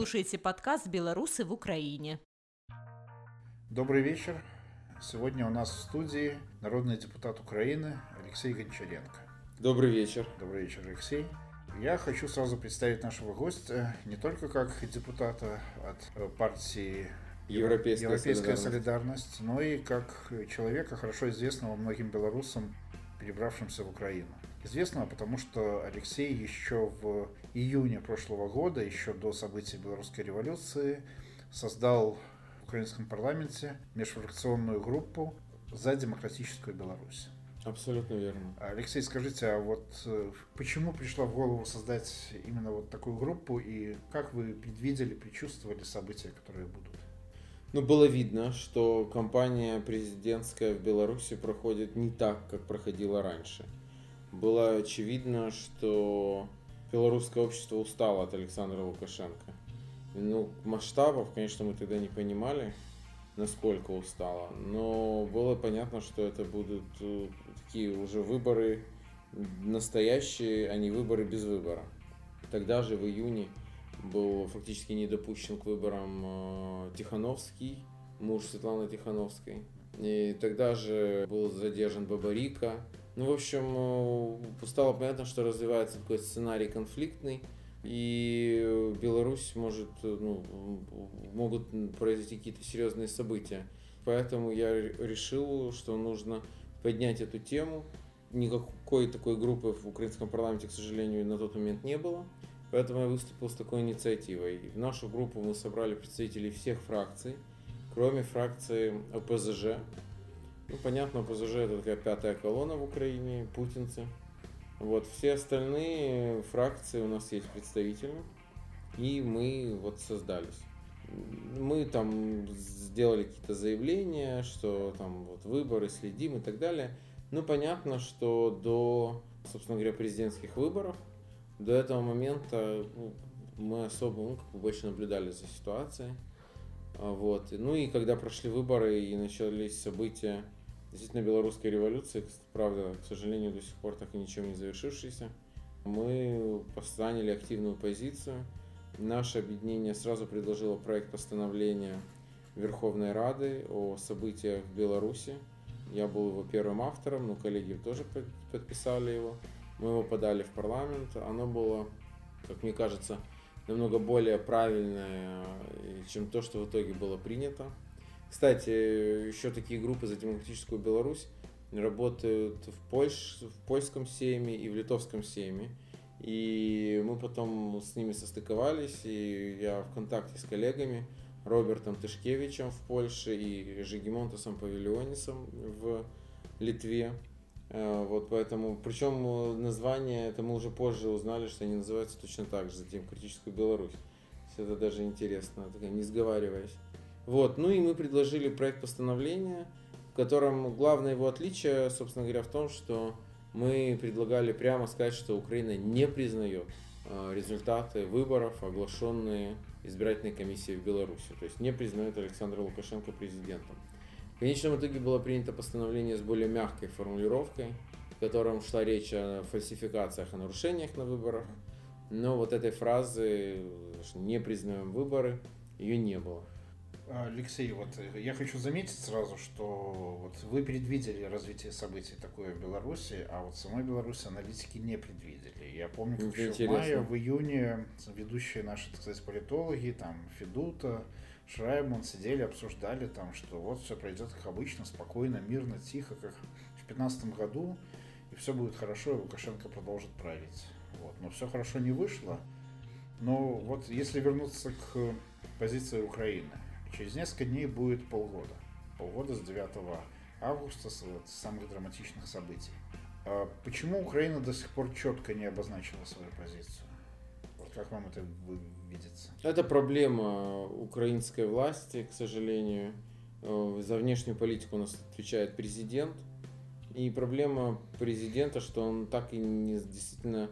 слушаете подкаст «Белорусы в Украине». Добрый вечер. Сегодня у нас в студии народный депутат Украины Алексей Гончаренко. Добрый вечер. Добрый вечер, Алексей. Я хочу сразу представить нашего гостя не только как депутата от партии Европейская, Европейская солидарность. солидарность, но и как человека, хорошо известного многим белорусам, перебравшимся в Украину. Известного, потому что Алексей еще в июне прошлого года, еще до событий Белорусской революции, создал в украинском парламенте межфракционную группу за демократическую Беларусь. Абсолютно верно. Алексей, скажите, а вот э, почему пришло в голову создать именно вот такую группу и как вы предвидели, предчувствовали события, которые будут? Ну, было видно, что кампания президентская в Беларуси проходит не так, как проходила раньше. Было очевидно, что белорусское общество устало от Александра Лукашенко. Ну, масштабов, конечно, мы тогда не понимали, насколько устало, но было понятно, что это будут э, такие уже выборы настоящие, а не выборы без выбора. Тогда же в июне был фактически не допущен к выборам э, Тихановский, муж Светланы Тихановской. И тогда же был задержан Бабарика. Ну, в общем, э, стало понятно, что развивается такой сценарий конфликтный, и Беларусь может, ну, могут произойти какие-то серьезные события. Поэтому я решил, что нужно поднять эту тему. Никакой такой группы в украинском парламенте, к сожалению, на тот момент не было. Поэтому я выступил с такой инициативой. В нашу группу мы собрали представителей всех фракций, кроме фракции ОПЗЖ. Ну, понятно, ОПЗЖ это такая пятая колонна в Украине, путинцы. Вот, все остальные фракции у нас есть представители, и мы вот создались. Мы там сделали какие-то заявления, что там вот выборы следим и так далее. Ну, понятно, что до, собственно говоря, президентских выборов – до этого момента ну, мы особо ну, как бы больше наблюдали за ситуацией. Вот. Ну и когда прошли выборы и начались события действительно белорусской революции, правда, к сожалению, до сих пор так и ничем не завершившейся, мы заняли активную позицию. Наше объединение сразу предложило проект постановления Верховной Рады о событиях в Беларуси. Я был его первым автором, но коллеги тоже подписали его. Мы его подали в парламент. Оно было, как мне кажется, намного более правильное, чем то, что в итоге было принято. Кстати, еще такие группы за демократическую Беларусь работают в, Польш, в польском сейме и в литовском сейме. И мы потом с ними состыковались, и я в контакте с коллегами Робертом Тышкевичем в Польше и Жигемонтосом Павильонисом в Литве. Э, вот поэтому, причем название, это мы уже позже узнали, что они называются точно так же, затем критическую Беларусь. Это даже интересно, не сговариваясь. Вот, ну и мы предложили проект постановления, в котором главное его отличие, собственно говоря, в том, что мы предлагали прямо сказать, что Украина не признает э, результаты выборов, оглашенные избирательной комиссией в Беларуси. То есть не признает Александра Лукашенко президентом. В конечном итоге было принято постановление с более мягкой формулировкой, в котором шла речь о фальсификациях, о нарушениях на выборах. Но вот этой фразы «не признаем выборы» ее не было. Алексей, вот я хочу заметить сразу, что вот вы предвидели развитие событий такое в Беларуси, а вот самой Беларуси аналитики не предвидели. Я помню, как еще в мае, в июне ведущие наши, так сказать, политологи, там, Федута, Шрайман сидели, обсуждали там, что вот все пройдет как обычно, спокойно, мирно, тихо, как в 2015 году, и все будет хорошо, и Лукашенко продолжит править. Вот. Но все хорошо не вышло. Но вот если вернуться к позиции Украины, через несколько дней будет полгода. Полгода с 9 августа, с вот, самых драматичных событий. А почему Украина до сих пор четко не обозначила свою позицию? Как вам это видится? Это проблема украинской власти, к сожалению. Э, за внешнюю политику у нас отвечает президент. И проблема президента, что он так и не, действительно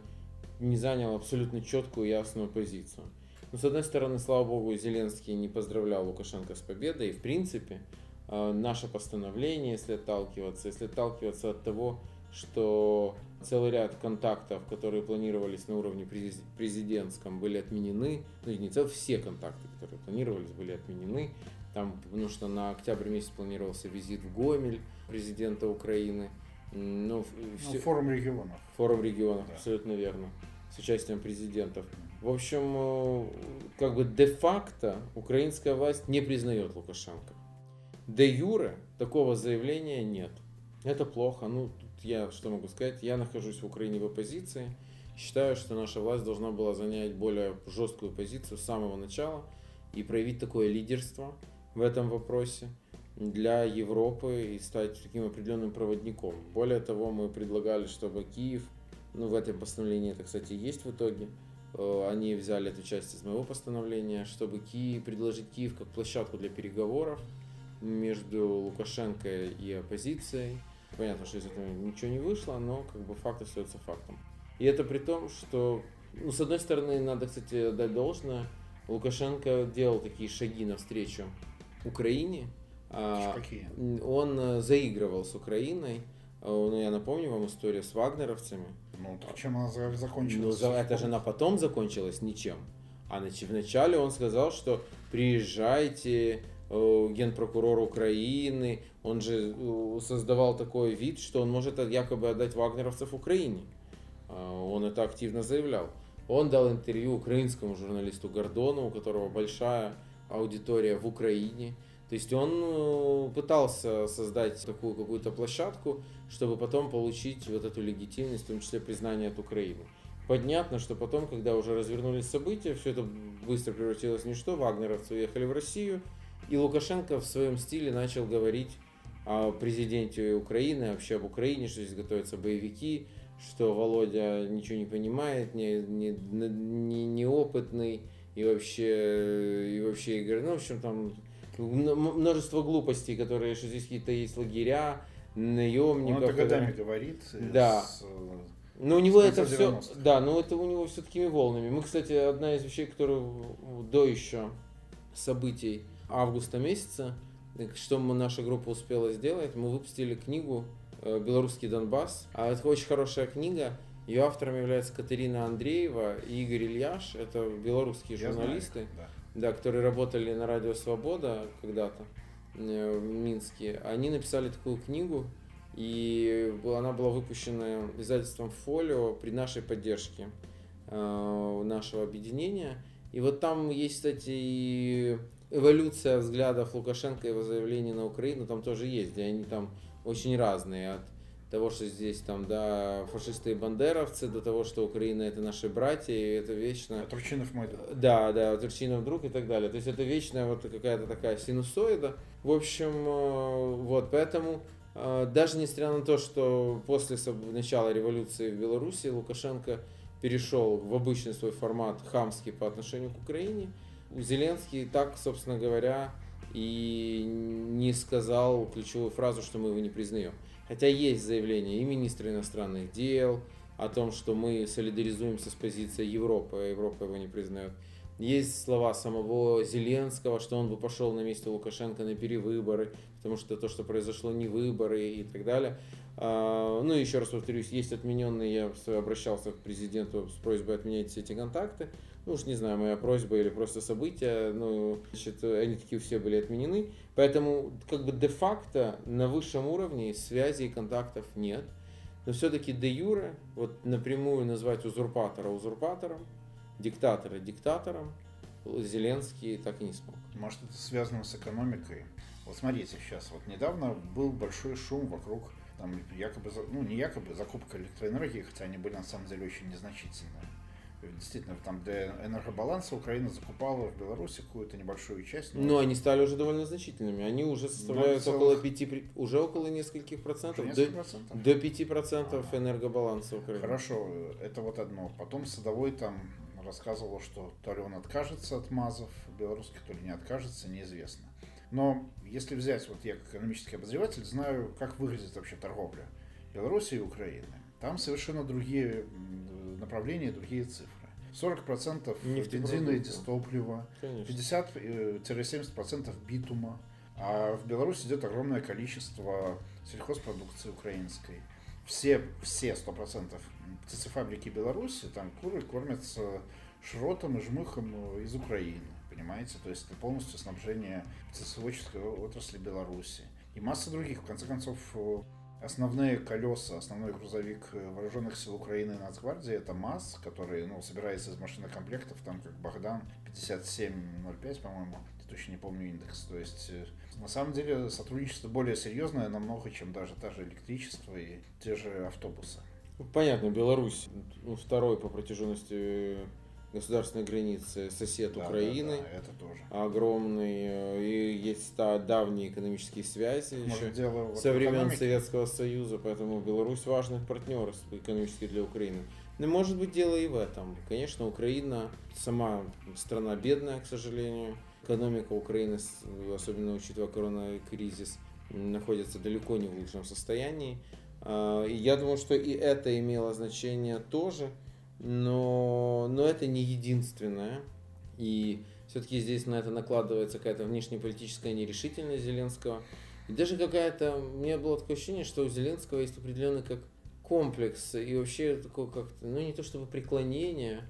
не занял абсолютно четкую ясную позицию. Но, с одной стороны, слава богу, Зеленский не поздравлял Лукашенко с победой. И, в принципе, э, наше постановление, если отталкиваться, если отталкиваться от того, что целый ряд контактов, которые планировались на уровне президентском, были отменены. Ну, не целых, все контакты, которые планировались, были отменены. Там, потому что на октябрь месяц планировался визит в Гомель президента Украины. Ну, все... ну, форум регионов. Форум регионов, да. абсолютно верно. С участием президентов. В общем, э, как бы де-факто украинская власть не признает Лукашенко. Де юре такого заявления нет. Это плохо. Ну, я что могу сказать? Я нахожусь в Украине в оппозиции. Считаю, что наша власть должна была занять более жесткую позицию с самого начала и проявить такое лидерство в этом вопросе для Европы и стать таким определенным проводником. Более того, мы предлагали, чтобы Киев, ну в этом постановлении это, кстати, есть в итоге, они взяли эту часть из моего постановления, чтобы Киев, предложить Киев как площадку для переговоров между Лукашенко и оппозицией, Понятно, что из этого ничего не вышло, но как бы факт остается фактом. И это при том, что, ну, с одной стороны, надо, кстати, дать должное, Лукашенко делал такие шаги навстречу Украине. А Какие? Он э, заигрывал с Украиной. А, ну, я напомню вам историю с вагнеровцами. Ну, так чем она закончилась? Ну, это же она потом закончилась ничем. А вначале он сказал, что приезжайте, Э, генпрокурор Украины, он же э, создавал такой вид, что он может якобы отдать вагнеровцев Украине. А, он это активно заявлял. Он дал интервью украинскому журналисту Гордону, у которого большая аудитория в Украине. То есть он э, пытался создать такую какую-то площадку, чтобы потом получить вот эту легитимность, в том числе признание от Украины. Понятно, что потом, когда уже развернулись события, все это быстро превратилось в ничто. Вагнеровцы уехали в Россию, и Лукашенко в своем стиле начал говорить о президенте Украины, вообще об Украине, что здесь готовятся боевики, что Володя ничего не понимает, не, не, не, неопытный и вообще, и вообще игры. Ну, в общем, там множество глупостей, которые, что здесь какие-то есть лагеря, наемников. Он это годами говорит. Да. С... Но у него это все, да, но это у него все такими волнами. Мы, кстати, одна из вещей, которую до еще событий августа месяца, что мы, наша группа успела сделать, мы выпустили книгу э, «Белорусский Донбасс». А это очень хорошая книга. Ее авторами являются Катерина Андреева и Игорь Ильяш. Это белорусские Я журналисты, знаю, да. Да, которые работали на Радио Свобода когда-то э, в Минске. Они написали такую книгу, и она была выпущена издательством «Фолио» при нашей поддержке э, нашего объединения. И вот там есть, кстати, и эволюция взглядов Лукашенко и его заявлений на Украину там тоже есть, и они там очень разные. От того, что здесь там, да, фашисты и бандеровцы, до того, что Украина это наши братья, и это вечно... А Турчинов мой друг. Да, да, Турчинов друг и так далее. То есть это вечная вот какая-то такая синусоида. В общем, э, вот, поэтому э, даже несмотря на то, что после начала революции в Беларуси Лукашенко перешел в обычный свой формат хамский по отношению к Украине, Зеленский так, собственно говоря, и не сказал ключевую фразу, что мы его не признаем. Хотя есть заявление и министра иностранных дел о том, что мы солидаризуемся с позицией Европы, а Европа его не признает. Есть слова самого Зеленского, что он бы пошел на месте Лукашенко на перевыборы, потому что то, что произошло, не выборы и так далее. А, ну и еще раз повторюсь, есть отмененные, я обращался к президенту с просьбой отменять все эти контакты ну уж не знаю, моя просьба или просто события, ну, значит, они такие все были отменены. Поэтому, как бы де-факто на высшем уровне связи и контактов нет. Но все-таки де юре, вот напрямую назвать узурпатора узурпатором, диктатора диктатором, Зеленский так и не смог. Может, это связано с экономикой? Вот смотрите, сейчас вот недавно был большой шум вокруг там якобы, ну не якобы, закупка электроэнергии, хотя они были на самом деле очень незначительные действительно там для энергобаланса Украина закупала в Беларуси какую-то небольшую часть. Но, но они стали уже довольно значительными. Они уже составляют целых... около 5, уже около нескольких процентов. Уже до, процентов? до 5 процентов а, энергобаланса Украины. Хорошо, это вот одно. Потом Садовой там рассказывал, что то ли он откажется от МАЗов белорусских, то ли не откажется, неизвестно. Но если взять, вот я как экономический обозреватель знаю, как выглядит вообще торговля Беларуси и Украины. Там совершенно другие направления, другие цифры. 40% бензина и дистоплива, 50-70% битума. А в Беларуси идет огромное количество сельхозпродукции украинской. все, все 100% птицефабрики Беларуси, там куры кормятся шротом и жмыхом из Украины, понимаете? То есть это полностью снабжение птицеводческой отрасли Беларуси. И масса других, в конце концов, Основные колеса, основной грузовик э, вооруженных сил Украины и Нацгвардии это МАЗ, который ну, собирается из машинокомплектов, там как Богдан 5705, по-моему, точно не помню индекс. То есть э, на самом деле сотрудничество более серьезное намного, чем даже та же электричество и те же автобусы. Понятно, Беларусь ну, второй по протяженности государственной границы сосед да, Украины. Да, да, это тоже. Огромный. Э, и есть давние экономические связи Может, еще дело со времен Советского Союза, поэтому Беларусь важный партнер экономический для Украины. Но может быть дело и в этом. Конечно, Украина сама страна бедная, к сожалению. Экономика Украины, особенно учитывая коронакризис, находится далеко не в лучшем состоянии. А, и я думаю, что и это имело значение тоже но, но это не единственное. И все-таки здесь на это накладывается какая-то внешнеполитическая нерешительность Зеленского. И даже какая-то, у меня было такое ощущение, что у Зеленского есть определенный как комплекс и вообще такое как-то, ну не то чтобы преклонение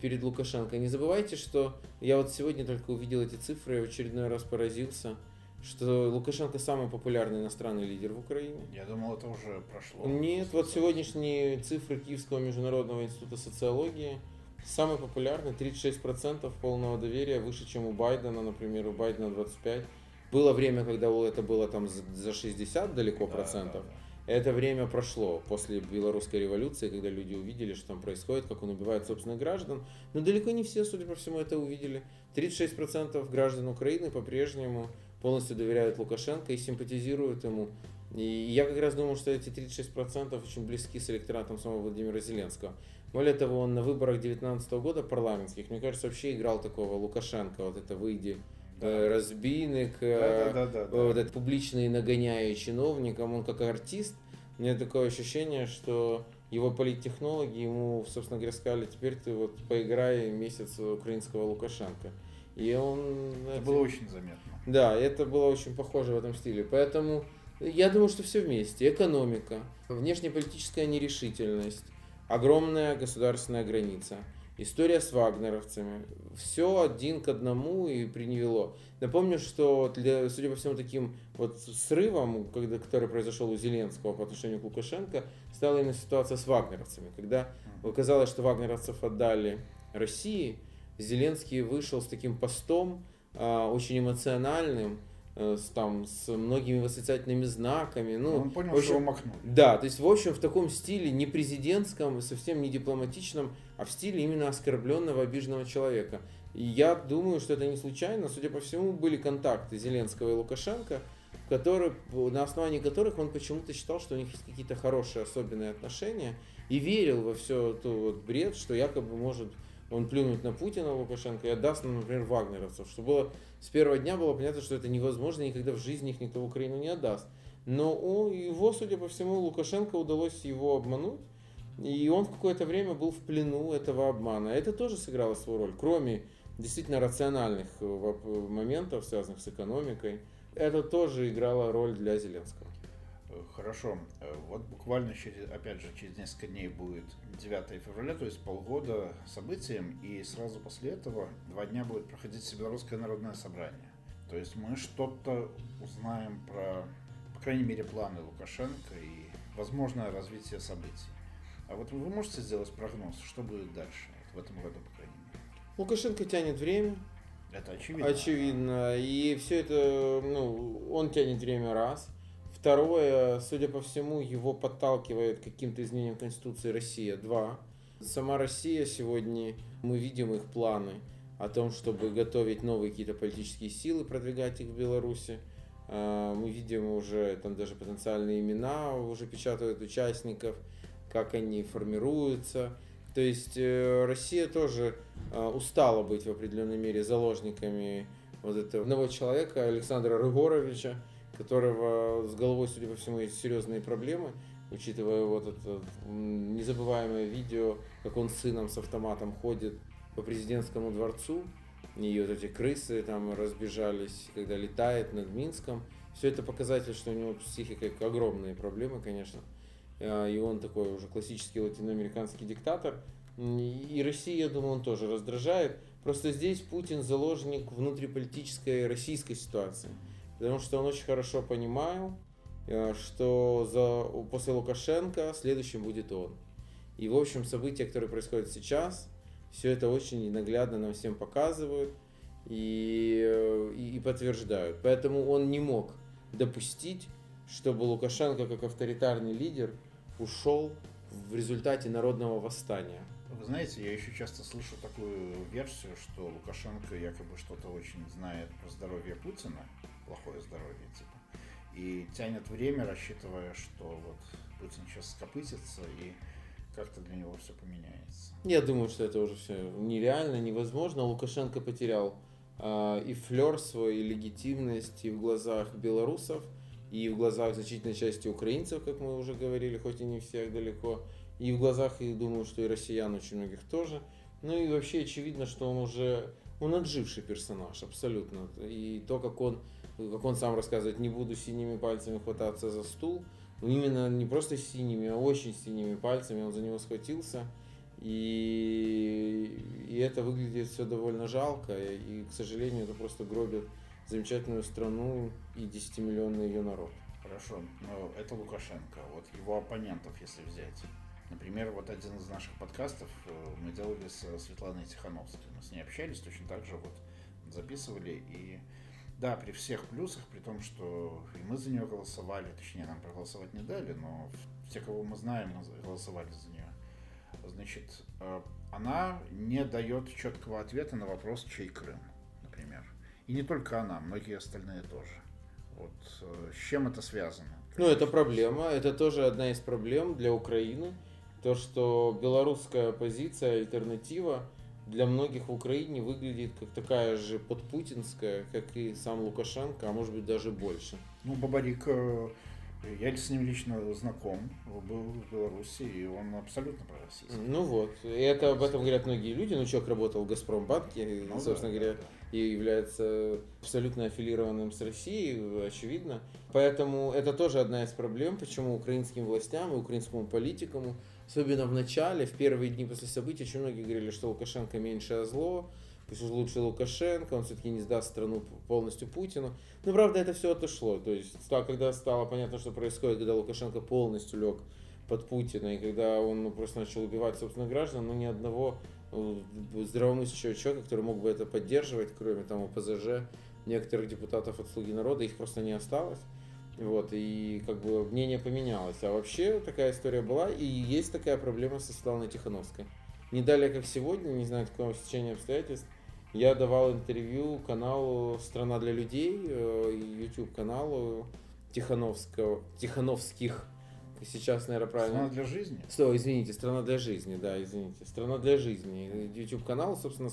перед Лукашенко. Не забывайте, что я вот сегодня только увидел эти цифры и в очередной раз поразился – что Лукашенко самый популярный иностранный лидер в Украине. Я думал, это уже прошло. Нет, вот сегодняшние цифры Киевского международного института социологии самый популярный, 36% полного доверия, выше, чем у Байдена, например, у Байдена 25%. Было время, когда это было там за 60 далеко да, процентов. Да, да. Это время прошло после белорусской революции, когда люди увидели, что там происходит, как он убивает собственных граждан. Но далеко не все, судя по всему, это увидели. 36% граждан Украины по-прежнему полностью доверяют Лукашенко и симпатизируют ему. И я как раз думаю, что эти 36% очень близки с электоратом самого Владимира Зеленского. Более того, он на выборах 2019 года парламентских, мне кажется, вообще играл такого Лукашенко, вот это «выйди да. Разбийник, да, да, да, да, вот этот публичный нагоняя чиновникам, он как артист, у меня такое ощущение, что его политтехнологи ему, собственно говоря, сказали, теперь ты вот поиграй месяц украинского Лукашенко. И он... Это эти... было очень заметно. Да, это было очень похоже в этом стиле. Поэтому я думаю, что все вместе. Экономика, внешнеполитическая нерешительность, огромная государственная граница, история с вагнеровцами. Все один к одному и приневело. Напомню, что, для, судя по всему, таким вот срывом, когда, который произошел у Зеленского по отношению к Лукашенко, стала именно ситуация с вагнеровцами. Когда оказалось, что вагнеровцев отдали России, Зеленский вышел с таким постом, очень эмоциональным, э, с, там, с многими восклицательными знаками. Ну, Он понял, общем, что его макнули. Да, то есть, в общем, в таком стиле не президентском, совсем не дипломатичном, а в стиле именно оскорбленного, обиженного человека. И я думаю, что это не случайно. Судя по всему, были контакты Зеленского и Лукашенко, которые, на основании которых он почему-то считал, что у них есть какие-то хорошие особенные отношения, и верил во все то вот бред, что якобы может он плюнуть на Путина, Лукашенко, и отдаст например, вагнеровцев. Что было с первого дня было понятно, что это невозможно, никогда в жизни их никто в Украину не отдаст. Но у его, судя по всему, Лукашенко удалось его обмануть, и он в какое-то время был в плену этого обмана. Это тоже сыграло свою роль, кроме действительно рациональных э, моментов, связанных с экономикой. Это тоже играло роль для Зеленского. Хорошо. Э, вот буквально через, опять же, через несколько дней будет 9 февраля, то есть полгода событиям, и сразу после этого два дня будет проходить Всебелорусское народное собрание. То есть мы что-то узнаем про, по крайней мере, планы Лукашенко и возможное развитие событий. А вот вы можете сделать прогноз, что будет дальше, вот в этом году, по крайней мере? Лукашенко тянет время. Это очевидно. Очевидно. И все это, ну, он тянет время раз – Второе, судя по всему, его подталкивает каким-то изменениям Конституции Россия. Два. Сама Россия сегодня, мы видим их планы о том, чтобы готовить новые какие-то политические силы, продвигать их в Беларуси. А, мы видим уже там даже потенциальные имена, уже печатают участников, как они формируются. То есть э, Россия тоже а, устала быть в определенной мере заложниками вот этого одного человека, Александра Рыгоровича, которого с головой, судя по всему, есть серьезные проблемы, учитывая вот это незабываемое видео, как он с сыном с автоматом ходит по президентскому дворцу, и вот эти крысы там разбежались, когда летает над Минском. Все это показатель, что у него с психикой огромные проблемы, конечно. и он такой уже классический латиноамериканский диктатор. И Россия, я думаю, он тоже раздражает. Просто здесь Путин заложник внутриполитической российской ситуации. Потому что он очень хорошо понимал, э, что за, после Лукашенко следующим будет он. И, в общем, события, которые происходят сейчас, все это очень наглядно нам всем показывают и, э, и, и подтверждают. Поэтому он не мог допустить, чтобы Лукашенко как авторитарный лидер ушел в результате народного восстания. Вы знаете, я еще часто слышу такую версию, что Лукашенко якобы что-то очень знает про здоровье Путина, плохое здоровье типа, и тянет время, рассчитывая, что вот Путин сейчас скопытится и как-то для него все поменяется. Я думаю, что это уже все нереально, невозможно. Лукашенко потерял э, и флер свой, и легитимность и в глазах белорусов, и в глазах значительной части украинцев, как мы уже говорили, хоть и не всех далеко, и в глазах, и думаю, что и россиян очень многих тоже. Ну и вообще очевидно, что он уже, он отживший персонаж, абсолютно. И то, как он, как он сам рассказывает, не буду синими пальцами хвататься за стул, именно не просто синими, а очень синими пальцами он за него схватился. И, и это выглядит все довольно жалко. И, к сожалению, это просто гробит замечательную страну и 10-миллионный ее народ. Хорошо, но это Лукашенко. Вот его оппонентов, если взять. Например, вот один из наших подкастов э, мы делали с Светланой Тихановской. Мы с ней общались, точно так же вот записывали. И да, при всех плюсах, при том, что и мы за нее голосовали, точнее, нам проголосовать не дали, но все, кого мы знаем, голосовали за нее. Значит, э, она не дает четкого ответа на вопрос, чей Крым, например. И не только она, многие остальные тоже. Вот э, с чем это связано? Ну, это проблема. Это тоже одна из проблем для Украины то, что белорусская оппозиция, альтернатива для многих в Украине выглядит как такая же подпутинская, как и сам Лукашенко, а может быть даже больше. Ну, Бабарик, э, я с ним лично знаком, был в Беларуси, и он абсолютно пророссийский. Ну вот, и это об этом говорят многие люди. Ну, человек работал в Газпромбанке, ну, собственно да, говоря, да, да. и является абсолютно аффилированным с Россией, очевидно. Поэтому это тоже одна из проблем, почему украинским властям и украинскому политикуму Особенно в начале, в первые дни после событий, очень многие говорили, что Лукашенко меньшее зло, пусть уж лучше Лукашенко, он все-таки не сдаст страну полностью Путину. Но правда это все отошло. То есть, когда стало понятно, что происходит, когда Лукашенко полностью лег под Путина, и когда он ну, просто начал убивать собственных граждан, ну ни одного э, здравомыслящего человека, который мог бы это поддерживать, кроме там ОПЗЖ, некоторых депутатов от «Слуги народа», их просто не осталось. Вот, и как бы мнение поменялось. А вообще такая история была, и есть такая проблема со Светланой Тихановской. Не далее, как сегодня, не знаю, какого стечения обстоятельств, я давал интервью каналу «Страна для людей», э, YouTube каналу Тихановского, Тихановских, сейчас, наверное, правильно. Страна для жизни? Что, извините, страна для жизни, да, извините. Страна для жизни. YouTube канал, собственно,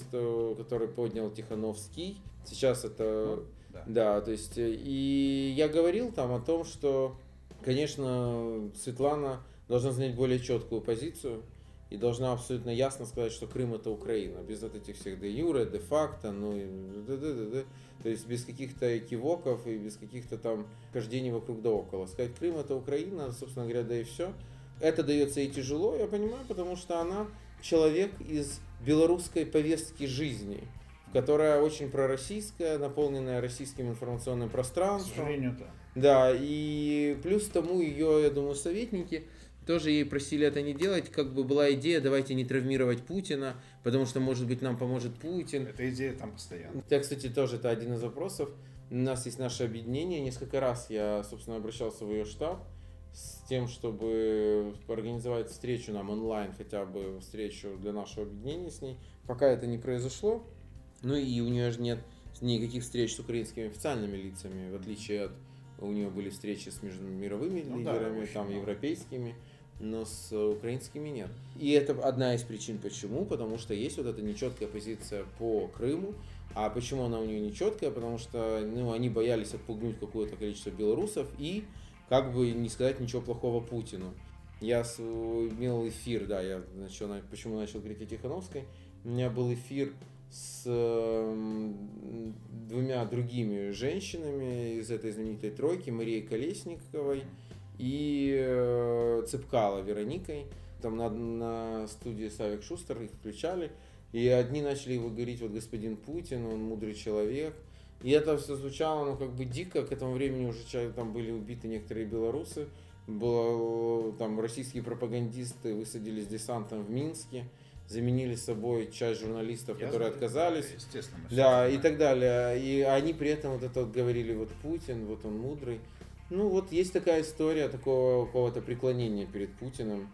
который поднял Тихановский. Сейчас это ну, да. да, то есть, э, и я говорил там о том, что, конечно, Светлана должна занять более четкую позицию и должна абсолютно ясно сказать, что Крым это Украина, без вот этих всех де юре, де факто, ну и да, да, да, да. то есть без каких-то экивоков и без каких-то там хождений вокруг да около. Сказать Крым это Украина, собственно говоря, да и все. Это дается ей тяжело, я понимаю, потому что она человек из белорусской повестки жизни которая очень пророссийская, наполненная российским информационным пространством. К сожалению, да. Да, и плюс тому ее, я думаю, советники тоже ей просили это не делать, как бы была идея, давайте не травмировать Путина, потому что, может быть, нам поможет Путин. Эта идея там постоянно. Я, кстати, тоже это один из вопросов. У нас есть наше объединение. Несколько раз я, собственно, обращался в ее штаб с тем, чтобы организовать встречу нам онлайн, хотя бы встречу для нашего объединения с ней. Пока это не произошло. Ну и у нее же нет никаких встреч с украинскими официальными лицами, в отличие от у нее были встречи с мировыми ну, лидерами, да, там европейскими, но с украинскими нет. И это одна из причин, почему, потому что есть вот эта нечеткая позиция по Крыму. А почему она у нее нечеткая? Потому что ну, они боялись отпугнуть какое-то количество белорусов и как бы не сказать ничего плохого Путину. Я имел эфир, да, я начал, почему начал говорить о Тихановской. У меня был эфир с двумя другими женщинами из этой знаменитой тройки, Марией Колесниковой и э, Цепкала Вероникой. Там на, на студии Савик Шустер их включали. И одни начали его говорить, вот господин Путин, он мудрый человек. И это все звучало, ну, как бы дико. К этому времени уже там были убиты некоторые белорусы. Было, там российские пропагандисты высадились десантом в Минске заменили собой часть журналистов, Я которые знаю, отказались. Естественно. Да, и так далее. И они при этом вот это вот говорили, вот Путин, вот он мудрый. Ну, вот есть такая история такого какого-то преклонения перед Путиным.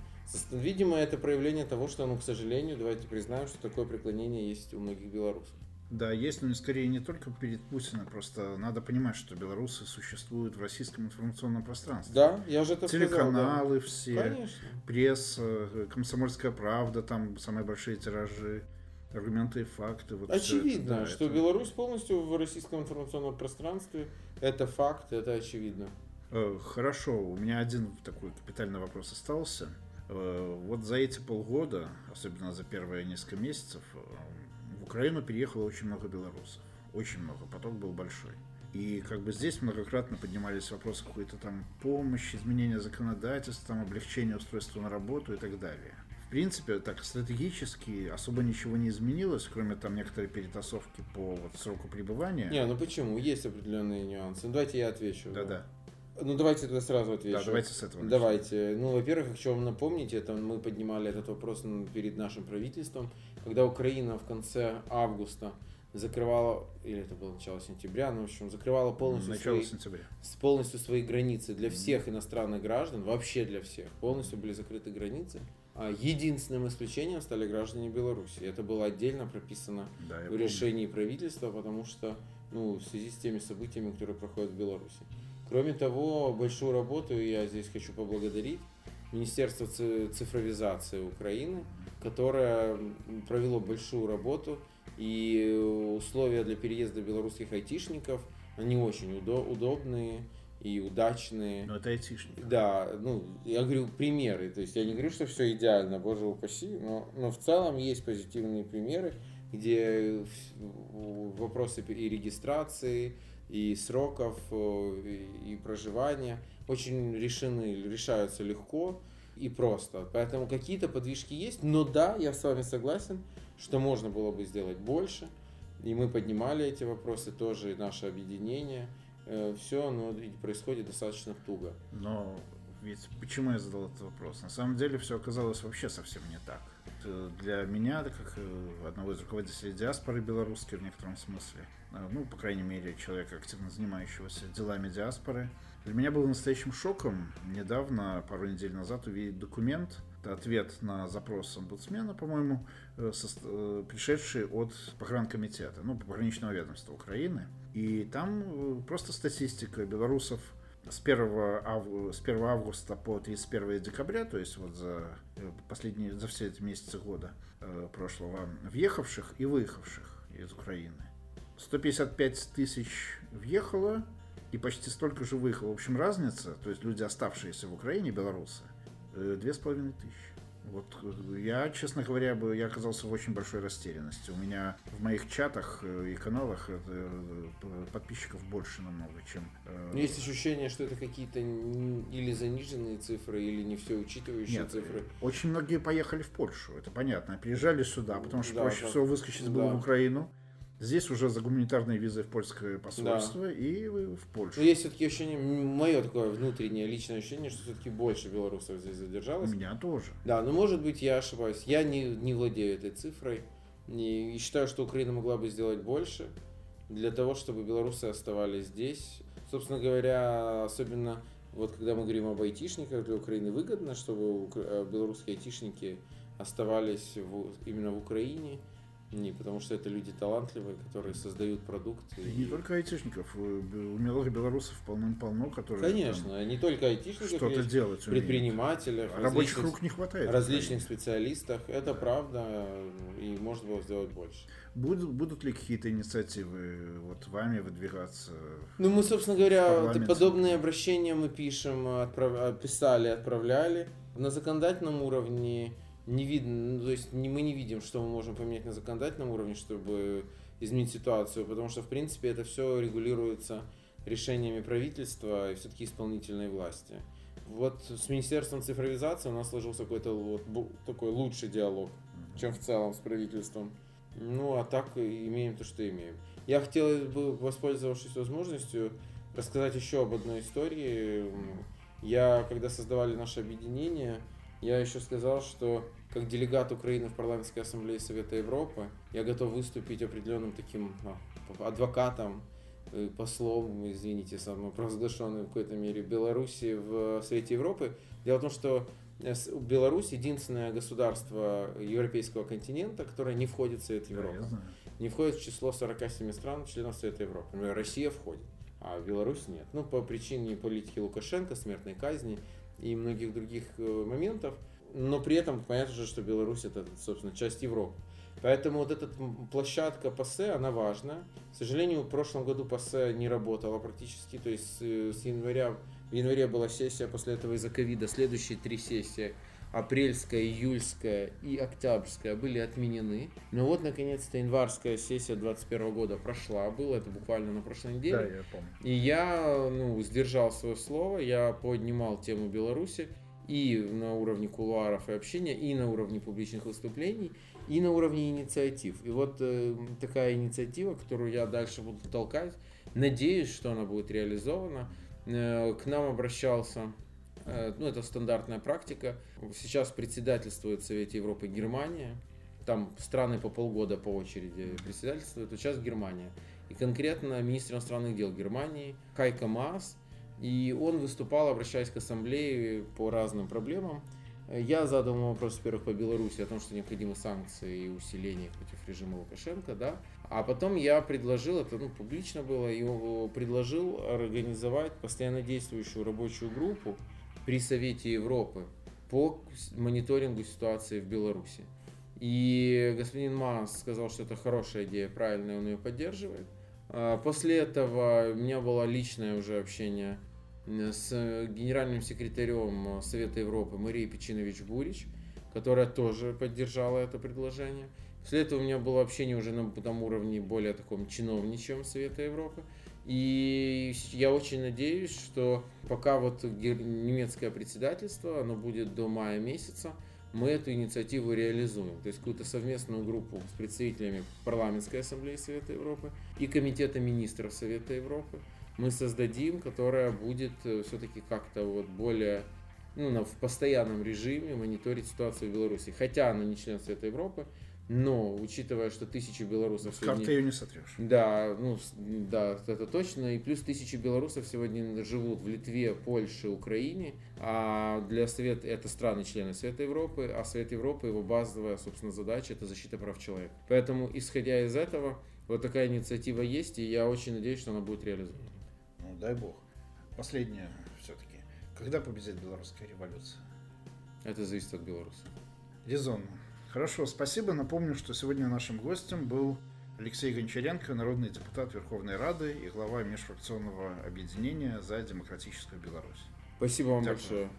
Видимо, это проявление того, что, ну, к сожалению, давайте признаем, что такое преклонение есть у многих белорусов. Да, есть, но скорее не только перед Путиным, просто надо понимать, что белорусы существуют в российском информационном пространстве. Да, я же это Телеканалы сказал, да. все, Конечно. пресса, комсомольская правда, там самые большие тиражи, аргументы и факты. Вот очевидно, это, да, что это... Беларусь полностью в российском информационном пространстве. Это факт, это очевидно. Э, хорошо, у меня один такой капитальный вопрос остался. Э, вот за эти полгода, особенно за первые несколько месяцев, э, Украину переехало очень много белорусов. Очень много, поток был большой. И как бы здесь многократно поднимались вопросы какой-то там помощи, изменения законодательства, там, облегчения устройства на работу и так далее. В принципе, так стратегически особо ничего не изменилось, кроме там некоторой перетасовки по вот, сроку пребывания. Не, ну почему? Есть определенные нюансы. Ну, давайте я отвечу. Да-да. Ну, давайте тогда сразу отвечу. Да, давайте с этого. Давайте. Ну, во-первых, хочу вам напомнить, это мы поднимали этот вопрос перед нашим правительством, когда Украина в конце августа закрывала, или это было начало сентября, ну, в общем, закрывала полностью, начало свои, сентября. полностью свои границы для всех иностранных граждан, вообще для всех, полностью были закрыты границы. А единственным исключением стали граждане Беларуси. Это было отдельно прописано да, в помню. решении правительства, потому что ну, в связи с теми событиями, которые проходят в Беларуси. Кроме того, большую работу я здесь хочу поблагодарить Министерство цифровизации Украины, которое провело большую работу, и условия для переезда белорусских айтишников, они очень удобные и удачные. Но это айтишники. Да, ну, я говорю примеры, то есть я не говорю, что все идеально, боже упаси, но, но в целом есть позитивные примеры, где вопросы и регистрации, и сроков, э, и проживания очень решены, решаются легко и просто. Поэтому какие-то подвижки есть, но да, я с вами согласен, что можно было бы сделать больше. И мы поднимали эти вопросы тоже, и наше объединение. Э, Все оно происходит достаточно туго. Но ведь почему я задал этот вопрос? На самом деле все оказалось вообще совсем не так. Для меня, как э, одного из руководителей диаспоры белорусской в некотором смысле, Э, ну, по крайней мере, человека, активно занимающегося делами диаспоры. Для меня был настоящим шоком недавно, пару недель назад, увидеть документ, это ответ на запрос омбудсмена, по-моему, э, э, пришедший от погранкомитета, ну, пограничного ведомства Украины. И там просто статистика белорусов с 1, августа, с 1 августа по 31 декабря, то есть вот за э, последние, за все эти месяцы года э, прошлого, въехавших и выехавших из Украины. 155 тысяч въехало и почти столько же выехало. В общем, разница, то есть люди, оставшиеся в Украине, белорусы, э, тысячи. Вот э, я, честно говоря, бы я оказался в очень большой растерянности. У меня в моих чатах э, и каналах подписчиков больше намного, чем. Есть ощущение, что это какие-то или заниженные цифры, или не все учитывающие Нет, цифры. Очень многие поехали в Польшу, это понятно. Приезжали сюда, потому что да, проще да. всего выскочить было Да. в Украину. Здесь уже за гуманитарной визой в польское посольство и в Польшу. Но есть все-таки ощущение, мое такое внутреннее личное ощущение, что все-таки больше белорусов здесь У задержалось. меня тоже. Да, но может быть я ошибаюсь. Я не, не владею этой цифрой. И, считаю, что Украина могла бы сделать больше для того, чтобы белорусы оставались здесь. Собственно говоря, особенно вот когда мы говорим об айтишниках, для Украины выгодно, чтобы э, белорусские айтишники оставались в- именно в Украине. Не, потому что это люди талантливые, которые создают продукты. И не только айтишников, э, умелых белорусов полным-полно, которые Конечно, не только там айтишников, что-то делать предпринимателях, А Рабочих рук не хватает. различных Украине. специалистах. Это правда, и можно было сделать больше. Будут, будут ли какие-то инициативы вот вами выдвигаться? Ну, мы, собственно говоря, подобные обращения мы пишем, отправ- писали, отправляли. На законодательном уровне не видно, ну, то есть не, мы не видим, что мы можем поменять на законодательном уровне, чтобы изменить ситуацию, потому что, в принципе, это все регулируется решениями правительства и все-таки исполнительной власти. вот с Министерством цифровизации у нас сложился какой-то вот такой лучший диалог, чем в целом с правительством. Ну, а так имеем то, что имеем. Я хотел бы, воспользовавшись возможностью, рассказать еще об одной истории. Я, когда создавали наше объединение, я еще сказал, что как делегат Украины в парламентской ассамблее Совета Европы, я готов выступить определенным таким ну, адвокатом, э, послом, извините, самопровозглашенным в какой-то мере Беларуси в Совете Европы. Дело в том, что э, Беларусь единственное государство европейского континента, которое не входит в Совет Европы. Да, не входит в число 47 стран, членов Совета Европы. Например, Россия входит, а Беларусь нет. Ну, по причине политики Лукашенко, смертной казни и многих других э, моментов. Но при этом понятно же, что Беларусь это, собственно, часть Европы. Поэтому вот эта площадка ПАСЕ, она важна. К сожалению, в прошлом году ПАСЕ не работала практически. То есть с января, в январе была сессия, после этого из-за ковида следующие три сессии апрельская, июльская и октябрьская были отменены. Но вот, наконец-то, январская сессия 2021 года прошла. Было это буквально на прошлой неделе. Да, я помню. И я ну, сдержал свое слово, я поднимал тему Беларуси и на уровне кулуаров и общения, и на уровне публичных выступлений, и на уровне инициатив. И вот э, такая инициатива, которую я дальше буду толкать, надеюсь, что она будет реализована. Э, к нам обращался ну, это стандартная практика. Сейчас председательствует в Совете Европы Германия. Там страны по полгода по очереди председательствуют, а сейчас Германия. И конкретно министр иностранных дел Германии Хайка Маас. И он выступал, обращаясь к ассамблее по разным проблемам. Я задал ему вопрос, во-первых, по Беларуси, о том, что необходимы санкции и усиление против режима Лукашенко, да. А потом я предложил, это ну, публично было, и предложил организовать постоянно действующую рабочую группу, при Совете Европы по мониторингу ситуации в Беларуси. И господин Мас сказал, что это хорошая идея, правильно, он ее поддерживает. А после этого у меня было личное уже общение с генеральным секретарем Совета Европы Марией Печинович Бурич, которая тоже поддержала это предложение. После этого у меня было общение уже на том уровне более таком чиновничьем Совета Европы. И я очень надеюсь, что пока вот немецкое председательство, оно будет до мая месяца, мы эту инициативу реализуем. То есть какую-то совместную группу с представителями парламентской ассамблеи Совета Европы и комитета министров Совета Европы мы создадим, которая будет э, все-таки как-то вот более ну, в постоянном режиме мониторить ситуацию в Беларуси. Хотя она не член Совета Европы, но, учитывая, что тысячи белорусов сегодня... Карты ее не сотрешь. Да, ну, да, это точно. И плюс тысячи белорусов сегодня живут в Литве, Польше, Украине. А для Совета, это страны-члены Совета Европы, а Совет Европы, его базовая, собственно, задача – это защита прав человека. Поэтому, исходя из этого, вот такая инициатива есть, и я очень надеюсь, что она будет реализована. Ну, дай бог. Последнее все-таки. Когда победит белорусская революция? Это зависит от белорусов. Резонно. Хорошо, спасибо. Напомню, что сегодня нашим гостем был Алексей Гончаренко, народный депутат Верховной Рады и глава межфракционного объединения за демократическую Беларусь. Спасибо вам Дякую. большое.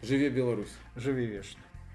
Живи Беларусь. Живи вечно.